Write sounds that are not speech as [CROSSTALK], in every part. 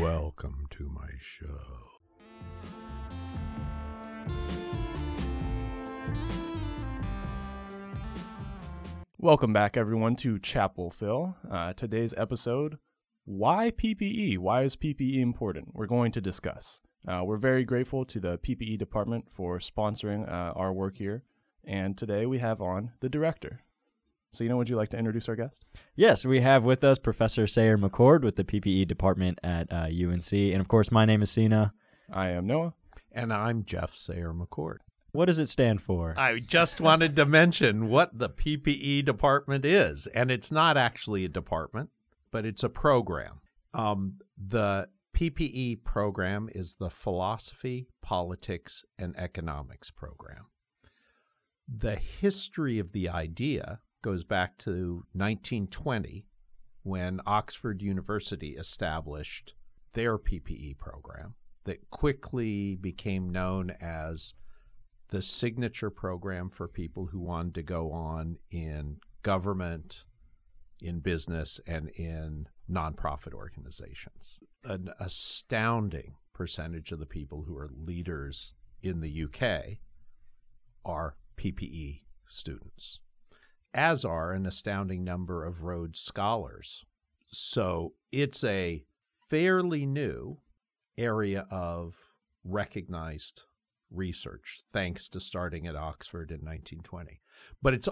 Welcome to my show. Welcome back, everyone, to Chapel Phil. Uh, today's episode Why PPE? Why is PPE important? We're going to discuss. Uh, we're very grateful to the PPE department for sponsoring uh, our work here. And today we have on the director. So, you know, would you like to introduce our guest? Yes, we have with us Professor Sayre-McCord with the PPE department at uh, UNC. And of course, my name is Sina. I am Noah. And I'm Jeff Sayre-McCord. What does it stand for? I just wanted to mention what the PPE department is. And it's not actually a department, but it's a program. Um, the PPE program is the Philosophy, Politics, and Economics program. The history of the idea goes back to 1920 when Oxford University established their PPE program that quickly became known as the signature program for people who wanted to go on in government, in business, and in nonprofit organizations. An astounding percentage of the people who are leaders in the UK are PPE students, as are an astounding number of Rhodes Scholars. So it's a fairly new area of recognized research, thanks to starting at Oxford in 1920. But it's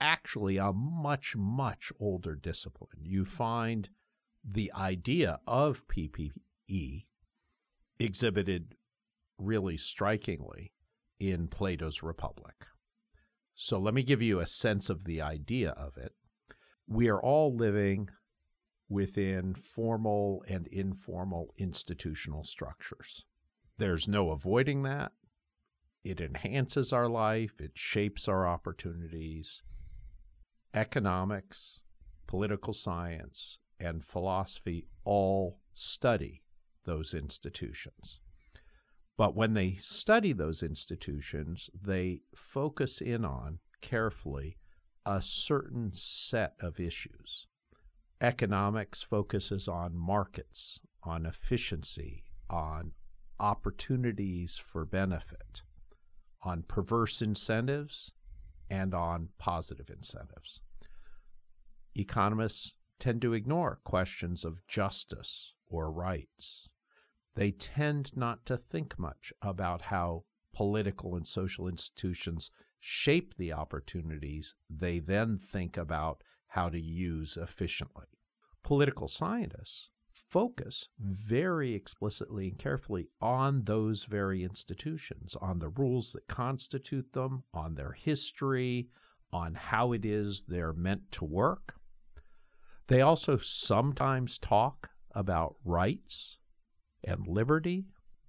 actually a much, much older discipline. You find the idea of PPE exhibited really strikingly in Plato's Republic. So let me give you a sense of the idea of it. We are all living within formal and informal institutional structures. There's no avoiding that. It enhances our life, it shapes our opportunities. Economics, political science, and philosophy all study those institutions. But when they study those institutions, they focus in on carefully a certain set of issues. Economics focuses on markets, on efficiency, on opportunities for benefit, on perverse incentives, and on positive incentives. Economists tend to ignore questions of justice or rights. They tend not to think much about how political and social institutions shape the opportunities they then think about how to use efficiently. Political scientists focus very explicitly and carefully on those very institutions, on the rules that constitute them, on their history, on how it is they're meant to work. They also sometimes talk about rights and liberty,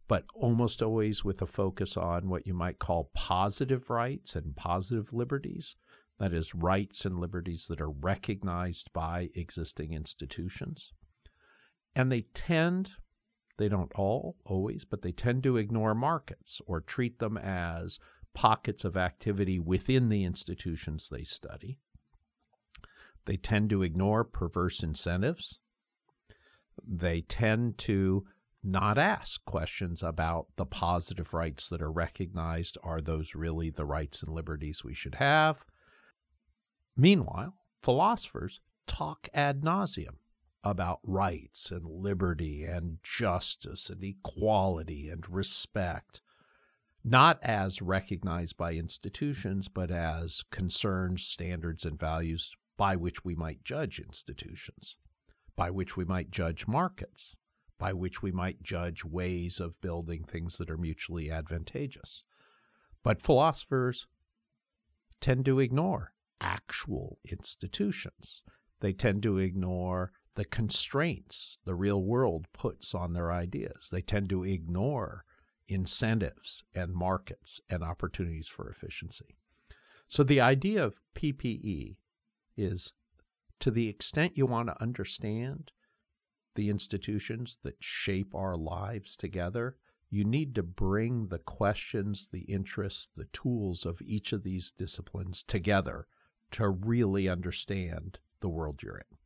but almost always with a focus on what you might call positive rights and positive liberties. That is, rights and liberties that are recognized by existing institutions. And they tend, they don't all always, but they tend to ignore markets or treat them as pockets of activity within the institutions they study. They tend to ignore perverse incentives. They tend to not ask questions about the positive rights that are recognized. Are those really the rights and liberties we should have? Meanwhile, philosophers talk ad nauseum about rights and liberty and justice and equality and respect, not as recognized by institutions, but as concerns, standards, and values by which we might judge institutions, by which we might judge markets, by which we might judge ways of building things that are mutually advantageous. But philosophers tend to ignore actual institutions. They tend to ignore the constraints the real world puts on their ideas. They tend to ignore incentives and markets and opportunities for efficiency. So the idea of PPE is to the extent you want to understand the institutions that shape our lives together, you need to bring the questions, the interests, the tools of each of these disciplines together to really understand the world you're in.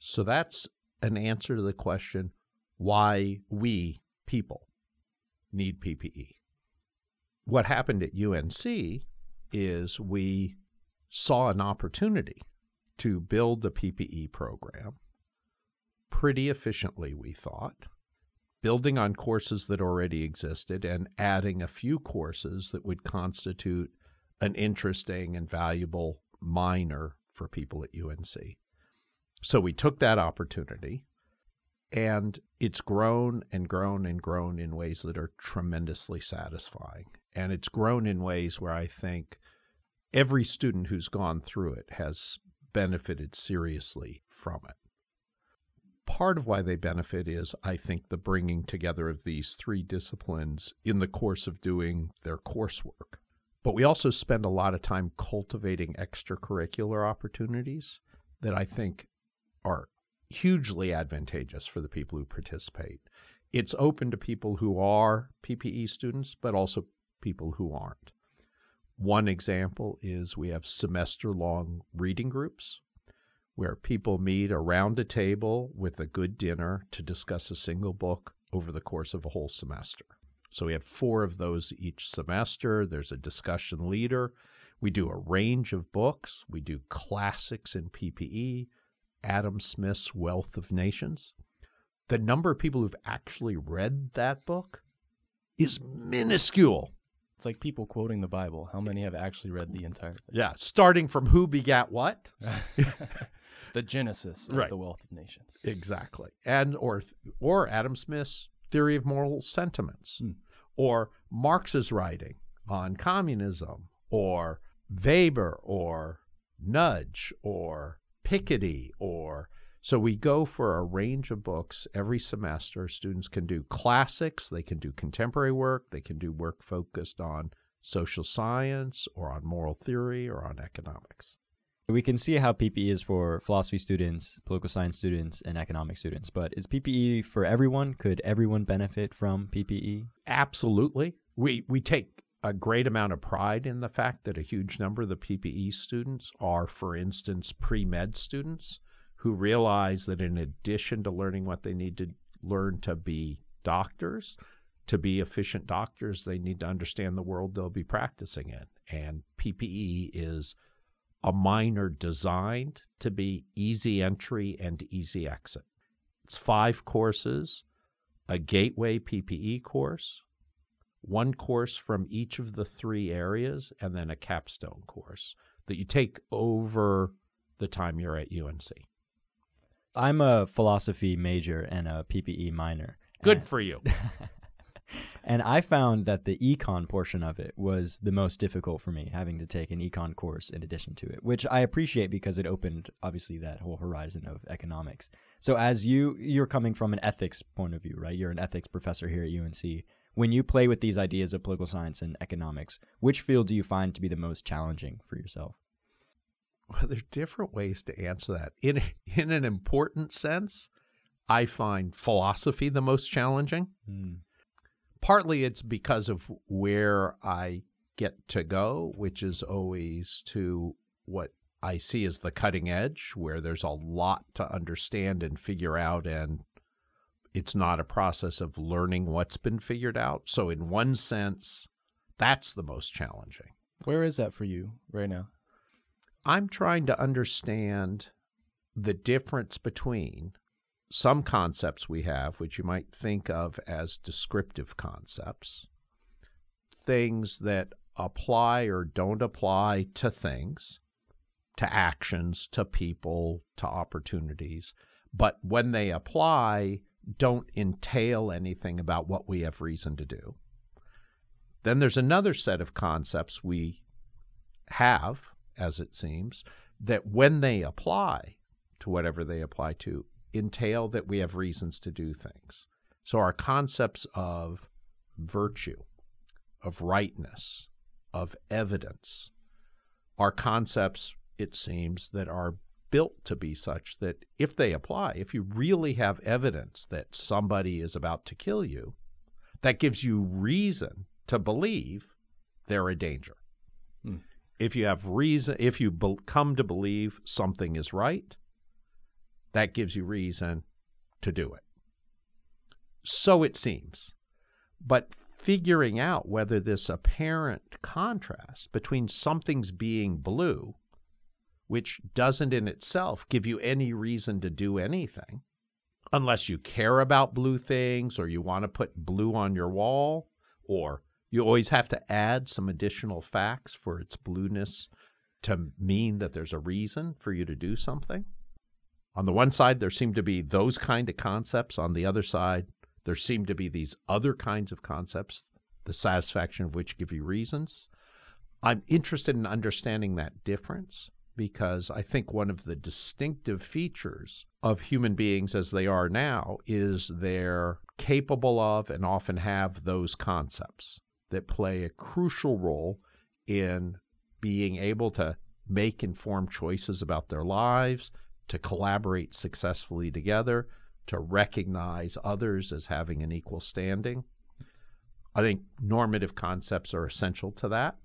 So that's an answer to the question why we people need PPE. What happened at UNC is we saw an opportunity to build the PPE program pretty efficiently, we thought, building on courses that already existed and adding a few courses that would constitute an interesting and valuable minor for people at UNC. So we took that opportunity and it's grown and grown and grown in ways that are tremendously satisfying. And it's grown in ways where I think every student who's gone through it has benefited seriously from it. Part of why they benefit is, I think, the bringing together of these three disciplines in the course of doing their coursework. But we also spend a lot of time cultivating extracurricular opportunities that I think are hugely advantageous for the people who participate. It's open to people who are PPE students, but also people who aren't. One example is we have semester long reading groups where people meet around a table with a good dinner to discuss a single book over the course of a whole semester. So we have four of those each semester. There's a discussion leader. We do a range of books. We do classics in PPE, Adam Smith's Wealth of Nations. The number of people who've actually read that book is minuscule. It's like people quoting the Bible. How many have actually read the entire thing? Yeah, starting from who begat what? [LAUGHS] the Genesis of Right. the Wealth of Nations. Exactly. And or or Adam Smith's theory of moral sentiments Hmm. or Marx's writing on communism or Weber or Nudge or Piketty or so we go for a range of books every semester. Students can do classics, they can do contemporary work, they can do work focused on social science or on moral theory or on economics. We can see how PPE is for philosophy students, political science students, and economic students. But is PPE for everyone? Could everyone benefit from? PPE? Absolutely. We we take a great amount of pride in the fact that a huge number of the PPE students are, for instance, pre med students who realize that in addition to learning what they need to learn to be doctors, to be efficient doctors, they need to understand the world they'll be practicing in. And PPE is a minor designed to be easy entry and easy exit. It's five courses, a gateway PPE course, one course from each of the three areas, and then a capstone course that you take over the time you're at UNC. I'm a philosophy major and a PPE minor. Good for you. [LAUGHS] And I found that the econ portion of it was the most difficult for me, having to take an econ course in addition to it, which I appreciate because it opened obviously that whole horizon of economics. So as you you're coming from an ethics point of view, right? You're an ethics professor here at UNC. When you play with these ideas of political science and economics, which field do you find to be the most challenging for yourself? Well, there are different ways to answer that. In in an important sense, I find philosophy the most challenging. Hmm. Partly it's because of where I get to go, which is always to what I see as the cutting edge, where there's a lot to understand and figure out, and it's not a process of learning what's been figured out. So, in one sense, that's the most challenging. Where is that for you right now? I'm trying to understand the difference between some concepts we have, which you might think of as descriptive concepts, things that apply or don't apply to things, to actions, to people, to opportunities, but when they apply, don't entail anything about what we have reason to do. Then there's another set of concepts we have, as it seems, that when they apply to whatever they apply to, entail that we have reasons to do things. So our concepts of virtue, of rightness, of evidence are concepts, it seems, that are built to be such that if they apply, if you really have evidence that somebody is about to kill you, that gives you reason to believe they're a danger. Hmm. If you have reason, if you be- come to believe something is right, that gives you reason to do it. so it seems. But figuring out whether this apparent contrast between something's being blue, which doesn't in itself give you any reason to do anything, unless you care about blue things or you want to put blue on your wall, or you always have to add some additional facts for its blueness to mean that there's a reason for you to do something. On the one side, there seem to be those kind of concepts. On the other side, there seem to be these other kinds of concepts, the satisfaction of which give you reasons. I'm interested in understanding that difference because I think one of the distinctive features of human beings as they are now is they're capable of and often have those concepts that play a crucial role in being able to make informed choices about their lives, to collaborate successfully together, to recognize others as having an equal standing. I think normative concepts are essential to that,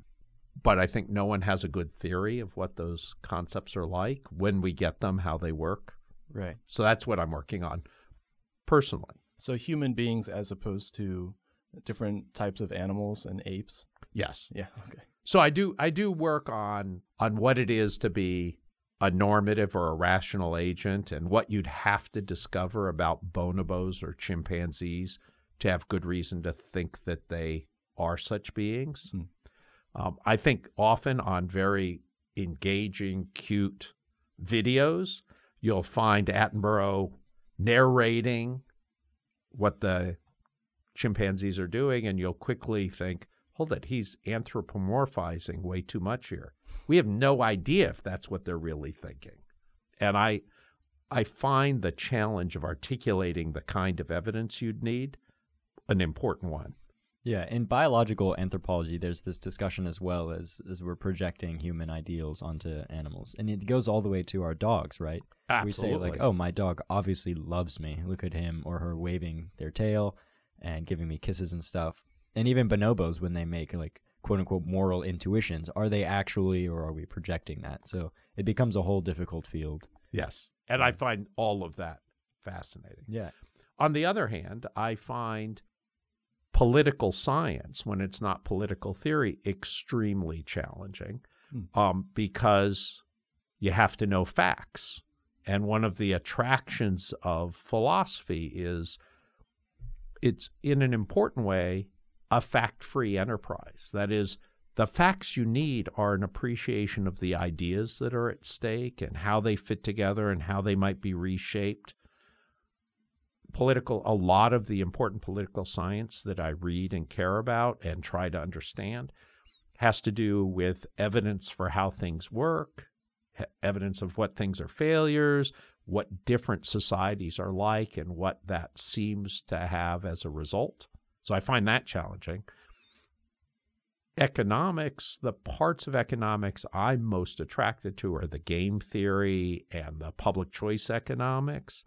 but I think no one has a good theory of what those concepts are like, when we get them, how they work. Right. So that's what I'm working on personally. So human beings as opposed to different types of animals and apes. Yes. Yeah. Okay. So I do I do work on on what it is to be a normative or a rational agent and what you'd have to discover about bonobos or chimpanzees to have good reason to think that they are such beings. Hmm. Um, I think often on very engaging, cute videos, you'll find Attenborough narrating what the chimpanzees are doing, and you'll quickly think, hold it, he's anthropomorphizing way too much here. We have no idea if that's what they're really thinking. And I I find the challenge of articulating the kind of evidence you'd need an important one. Yeah, in biological anthropology, there's this discussion as well as as we're projecting human ideals onto animals, and it goes all the way to our dogs, right? Absolutely. We say like, "Oh, my dog obviously loves me. Look at him or her waving their tail and giving me kisses and stuff." And even bonobos, when they make like quote unquote moral intuitions, are they actually or are we projecting that? So it becomes a whole difficult field. Yes. And I find all of that fascinating. Yeah. On the other hand, I find political science, when it's not political theory, extremely challenging Hmm. um, because you have to know facts. And one of the attractions of philosophy is it's, in an important way, a fact free enterprise. That is, the facts you need are an appreciation of the ideas that are at stake and how they fit together and how they might be reshaped political a lot of the important political science that I read and care about and try to understand has to do with evidence for how things work, evidence of what things are failures, what different societies are like and what that seems to have as a result. So I find that challenging. Economics, the parts of economics I'm most attracted to are the game theory and the public choice economics.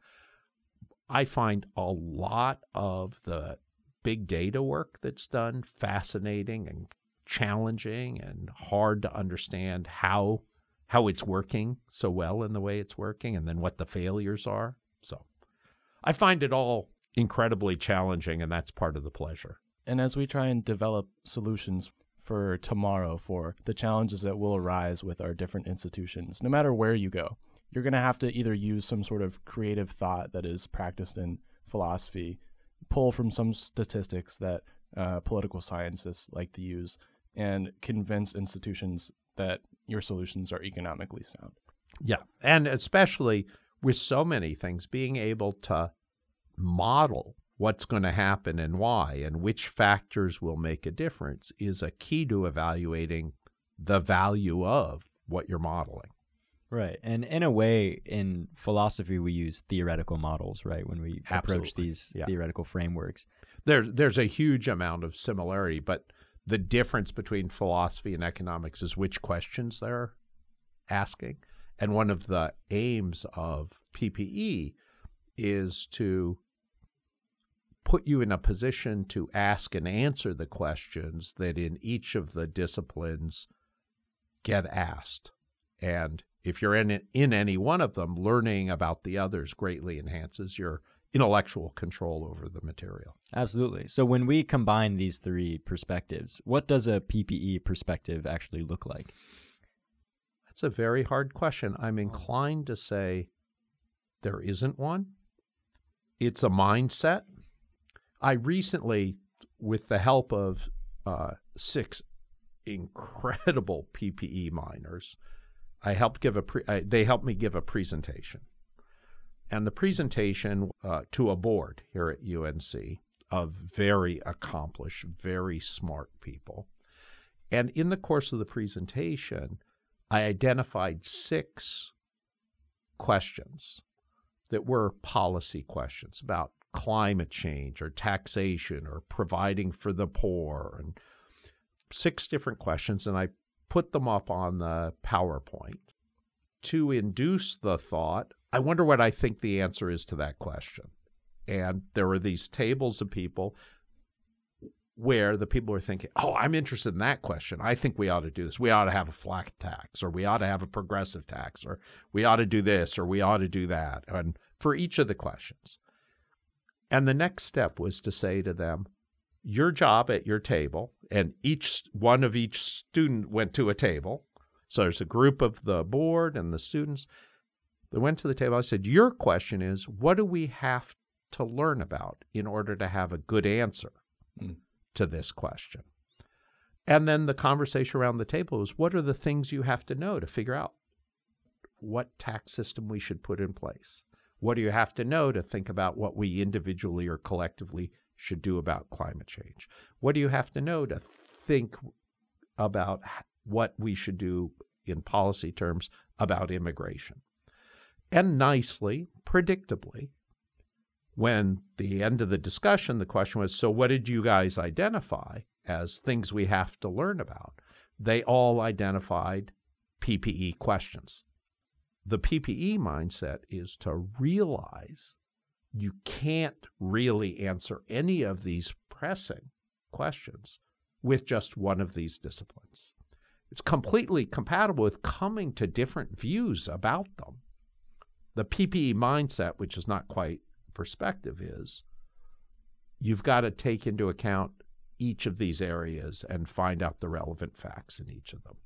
I find a lot of the big data work that's done fascinating and challenging and hard to understand how how it's working so well in the way it's working and then what the failures are. So I find it all incredibly challenging and that's part of the pleasure. And as we try and develop solutions for tomorrow for the challenges that will arise with our different institutions, no matter where you go, you're going to have to either use some sort of creative thought that is practiced in philosophy, pull from some statistics that uh, political scientists like to use, and convince institutions that your solutions are economically sound. Yeah. And especially with so many things, being able to model what's going to happen and why and which factors will make a difference is a key to evaluating the value of what you're modeling. Right. And in a way, in philosophy, we use theoretical models, right? When we approach these Yeah. theoretical frameworks. There's there's a huge amount of similarity, but the difference between philosophy and economics is which questions they're asking. And one of the aims of PPE is to put you in a position to ask and answer the questions that in each of the disciplines get asked. And if you're in in any one of them, learning about the others greatly enhances your intellectual control over the material. Absolutely. So when we combine these three perspectives, what does a PPE perspective actually look like? That's a very hard question. I'm inclined to say there isn't one. It's a mindset. I recently, with the help of uh, six incredible PPE minors, I helped give a pre- I, they helped me give a presentation, and the presentation uh, to a board here at UNC of very accomplished, very smart people, and in the course of the presentation, I identified six questions that were policy questions about climate change or taxation or providing for the poor and six different questions and I put them up on the PowerPoint to induce the thought, I wonder what I think the answer is to that question. And there were these tables of people where the people were thinking, oh, I'm interested in that question. I think we ought to do this. We ought to have a flat tax, or we ought to have a progressive tax, or we ought to do this, or we ought to do that. And for each of the questions. And the next step was to say to them, your job at your table, and each one of each student went to a table. So there's a group of the board and the students. They went to the table. I said, Your question is, what do we have to learn about in order to have a good answer mm. to this question? And then the conversation around the table is, what are the things you have to know to figure out what tax system we should put in place? What do you have to know to think about what we individually or collectively should do about climate change? What do you have to know to think about what we should do in policy terms about immigration? And nicely, predictably, when the end of the discussion, the question was, so what did you guys identify as things we have to learn about? They all identified PPE questions the PPE mindset is to realize you can't really answer any of these pressing questions with just one of these disciplines. It's completely compatible with coming to different views about them. The PPE mindset, which is not quite perspective, is you've got to take into account each of these areas and find out the relevant facts in each of them.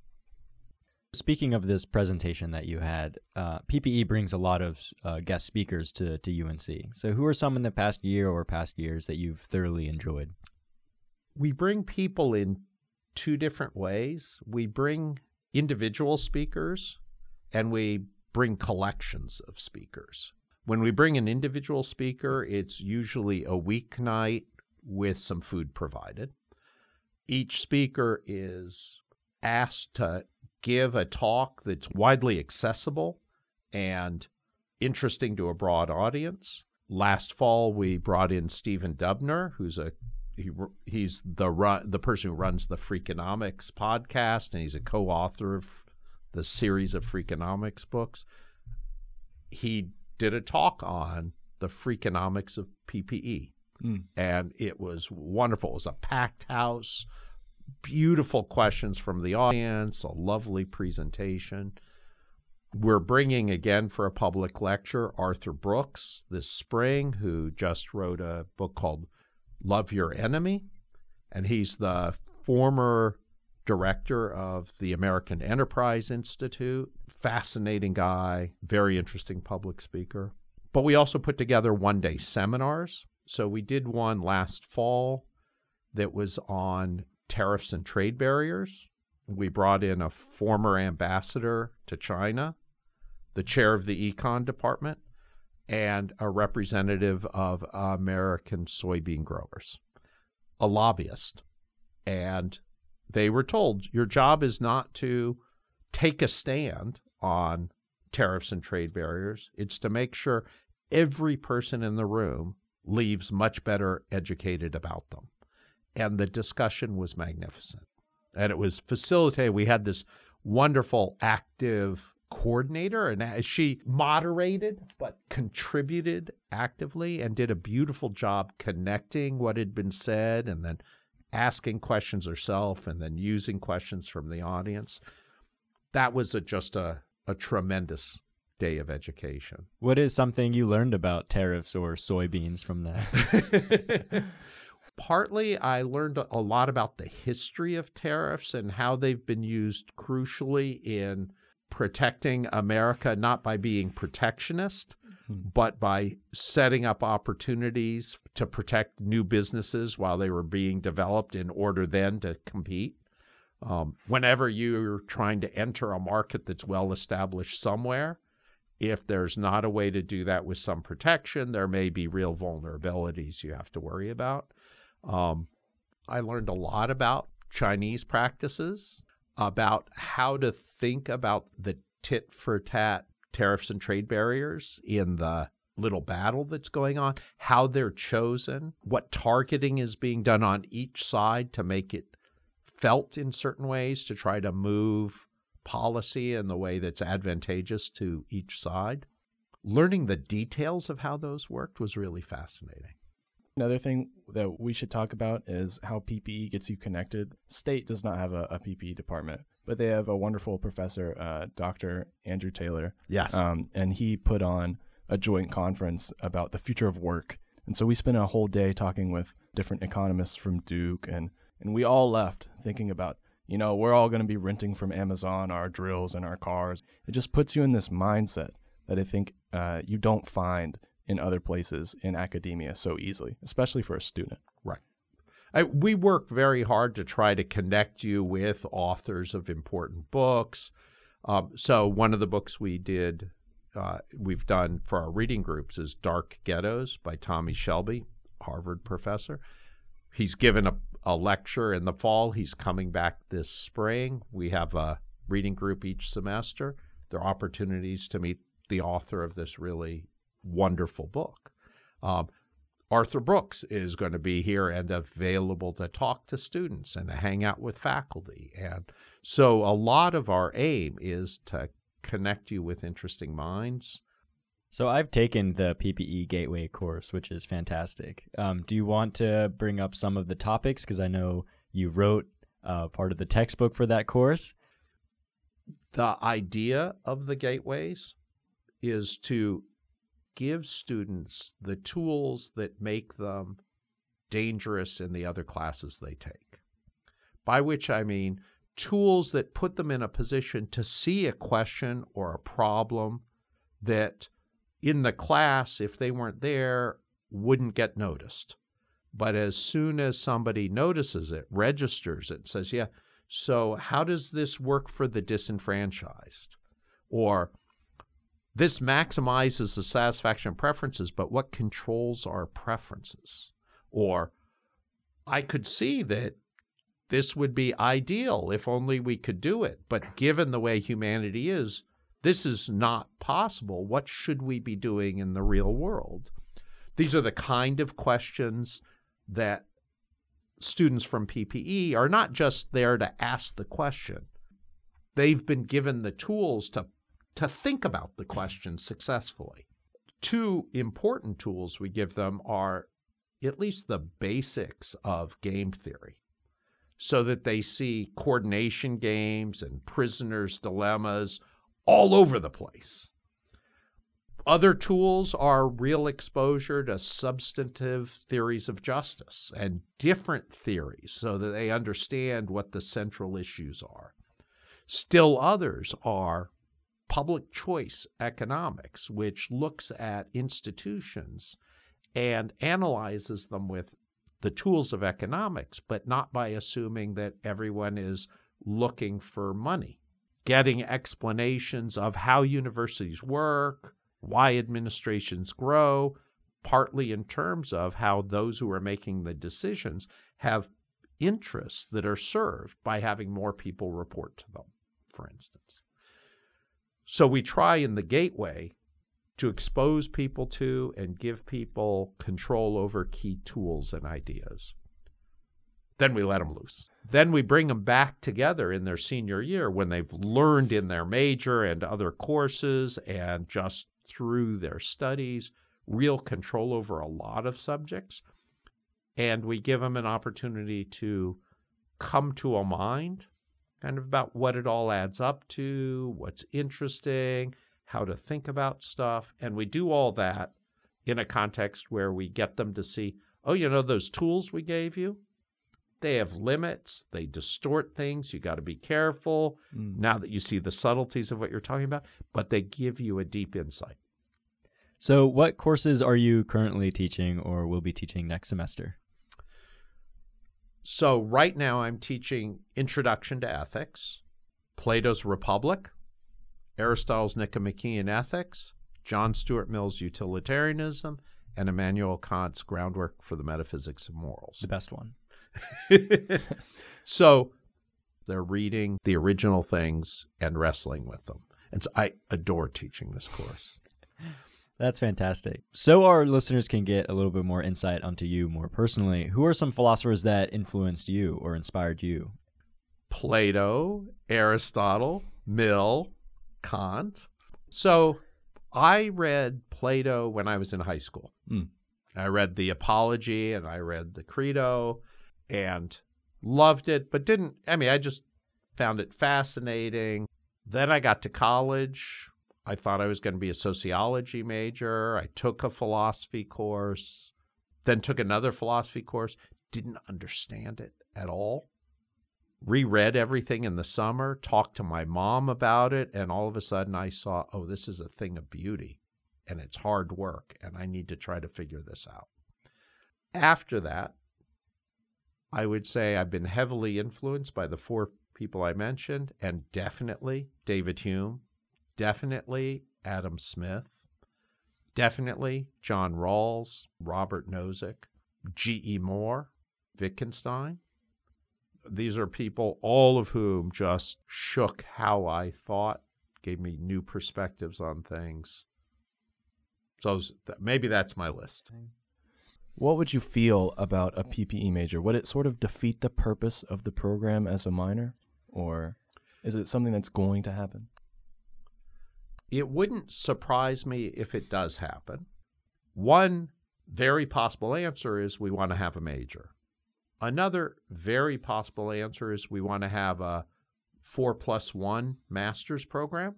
Speaking of this presentation that you had, uh, PPE brings a lot of uh, guest speakers to, to UNC. So, who are some in the past year or past years that you've thoroughly enjoyed? We bring people in two different ways. We bring individual speakers and we bring collections of speakers. When we bring an individual speaker, it's usually a weeknight with some food provided. Each speaker is asked to give a talk that's widely accessible and interesting to a broad audience. Last fall, we brought in Stephen Dubner, who's a he, he's the run, the person who runs the Freakonomics podcast, and he's a co-author of the series of Freakonomics books. He did a talk on the Freakonomics of PPE, mm. and it was wonderful. It was a packed house beautiful questions from the audience, a lovely presentation. We're bringing again for a public lecture Arthur Brooks this spring, who just wrote a book called Love Your Enemy. And he's the former director of the American Enterprise Institute. Fascinating guy, very interesting public speaker. But we also put together one day seminars. So we did one last fall that was on tariffs and trade barriers. We brought in a former ambassador to China, the chair of the econ department, and a representative of American soybean growers, a lobbyist. And they were told your job is not to take a stand on tariffs and trade barriers, it's to make sure every person in the room leaves much better educated about them and the discussion was magnificent. And it was facilitated. We had this wonderful active coordinator, and she moderated but contributed actively and did a beautiful job connecting what had been said and then asking questions herself and then using questions from the audience. That was a, just a, a tremendous day of education. What is something you learned about tariffs or soybeans from that? [LAUGHS] Partly, I learned a lot about the history of tariffs and how they've been used crucially in protecting America, not by being protectionist, mm-hmm. but by setting up opportunities to protect new businesses while they were being developed in order then to compete. Um, whenever you're trying to enter a market that's well established somewhere, if there's not a way to do that with some protection, there may be real vulnerabilities you have to worry about. Um, I learned a lot about Chinese practices, about how to think about the tit for tat tariffs and trade barriers in the little battle that's going on, how they're chosen, what targeting is being done on each side to make it felt in certain ways to try to move policy in the way that's advantageous to each side. Learning the details of how those worked was really fascinating. Another thing that we should talk about is how PPE gets you connected. State does not have a, a PPE department, but they have a wonderful professor, uh, Dr. Andrew Taylor. Yes. Um, and he put on a joint conference about the future of work. And so we spent a whole day talking with different economists from Duke and and we all left thinking about, you know, we're all going to be renting from Amazon our drills and our cars. It just puts you in this mindset that I think uh, you don't find in other places in academia so easily, especially for a student. Right. I, we work very hard to try to connect you with authors of important books. Um, so one of the books we did, uh, we've done for our reading groups is Dark Ghettos by Tommie Shelby, Harvard professor. He's given a a lecture in the fall. He's coming back this spring. We have a reading group each semester. There are opportunities to meet the author of this really wonderful book. Um, Arthur Brooks is going to be here and available to talk to students and to hang out with faculty. And so a lot of our aim is to connect you with interesting minds so I've taken the PPE Gateway course, which is fantastic. Um, do you want to bring up some of the topics? Because I know you wrote uh, part of the textbook for that course. The idea of the gateways is to give students the tools that make them dangerous in the other classes they take. By which I mean tools that put them in a position to see a question or a problem that in the class, if they weren't there, wouldn't get noticed. But as soon as somebody notices it, registers it, says, yeah, so how does this work for the disenfranchised? Or this maximizes the satisfaction of preferences, but what controls our preferences? Or I could see that this would be ideal if only we could do it. But given the way humanity is, this is not possible. What should we be doing in the real world? These are the kind of questions that students from PPE are not just there to ask the question. They've been given the tools to, to think about the question successfully. Two important tools we give them are at least the basics of game theory so that they see coordination games and prisoners' dilemmas all over the place. Other tools are real exposure to substantive theories of justice and different theories so that they understand what the central issues are. Still others are public choice economics, which looks at institutions and analyzes them with the tools of economics, but not by assuming that everyone is looking for money getting explanations of how universities work, why administrations grow, partly in terms of how those who are making the decisions have interests that are served by having more people report to them, for instance. So we try in the gateway to expose people to and give people control over key tools and ideas. Then we let them loose. Then we bring them back together in their senior year when they've learned in their major and other courses and just through their studies real control over a lot of subjects. And we give them an opportunity to come to a mind kind of about what it all adds up to, what's interesting, how to think about stuff. And we do all that in a context where we get them to see, oh, you know, those tools we gave you? They have limits, they distort things. You got to be careful Mm. now that you see the subtleties of what you're talking about, but they give you a deep insight. So, what courses are you currently teaching or will be teaching next semester? So, right now, I'm teaching Introduction to Ethics, Plato's Republic, Aristotle's Nicomachean Ethics, John Stuart Mill's Utilitarianism, and Immanuel Kant's Groundwork for the Metaphysics of Morals. The best one. [LAUGHS] so, they're reading the original things and wrestling with them. And so I adore teaching this course. That's fantastic. So our listeners can get a little bit more insight onto you more personally. Who are some philosophers that influenced you or inspired you? Plato, Aristotle, Mill, Kant. So I read Plato when I was in high school. Hmm. I read the Apology and I read the Crito and loved it, but didn't, I mean, I just found it fascinating. Then I got to college. I thought I was going to be a sociology major. I took a philosophy course, then took another philosophy course, didn't understand it at all reread everything in the summer, talked to my mom about it, and all of a sudden I saw, oh, this is a thing of beauty and it's hard work, and I need to try to figure this out. After that, I would say I've been heavily influenced by the four people I mentioned, and definitely David Hume, definitely Adam Smith, definitely John Rawls, Robert Nozick, G.E. Moore, Wittgenstein these are people, all of whom just shook how I thought, gave me new perspectives on things. So maybe that's my list. What would you feel about a PPE major? Would it sort of defeat the purpose of the program as a minor? Or is it something that's going to happen? It wouldn't surprise me if it does happen. One very possible answer is we want to have a major. Another very possible answer is we want to have a four plus one master's program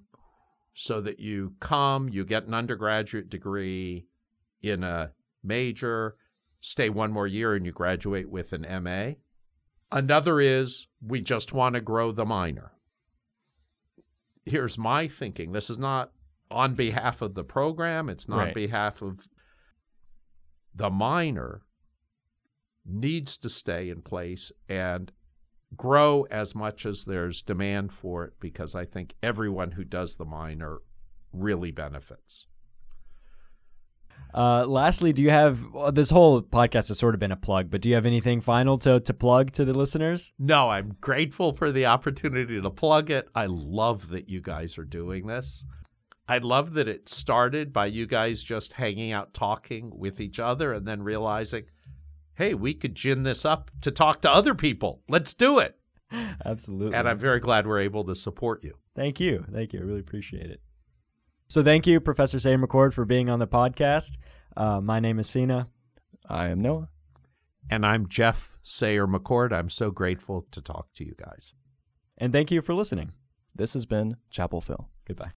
so that you come, you get an undergraduate degree in a major, stay one more year, and you graduate with an MA. Another is we just want to grow the minor. Here's my thinking this is not on behalf of the program, it's not Right. on behalf of the minor needs to stay in place and grow as much as there's demand for it because I think everyone who does the minor really benefits. Uh, lastly, do you have well, this whole podcast has sort of been a plug, but do you have anything final to, to plug to the listeners? No, I'm grateful for the opportunity to plug it. I love that you guys are doing this. I love that it started by you guys just hanging out talking with each other and then realizing, hey, we could gin this up to talk to other people. Let's do it. [LAUGHS] Absolutely. And I'm very glad we're able to support you. Thank you. Thank you. I really appreciate it. So thank you, Professor Sayre-McCord, for being on the podcast. Uh, my name is Sina. I am Noah. And I'm Jeff Sayre-McCord. I'm so grateful to talk to you guys. And thank you for listening. This has been Chapel Phil. Goodbye.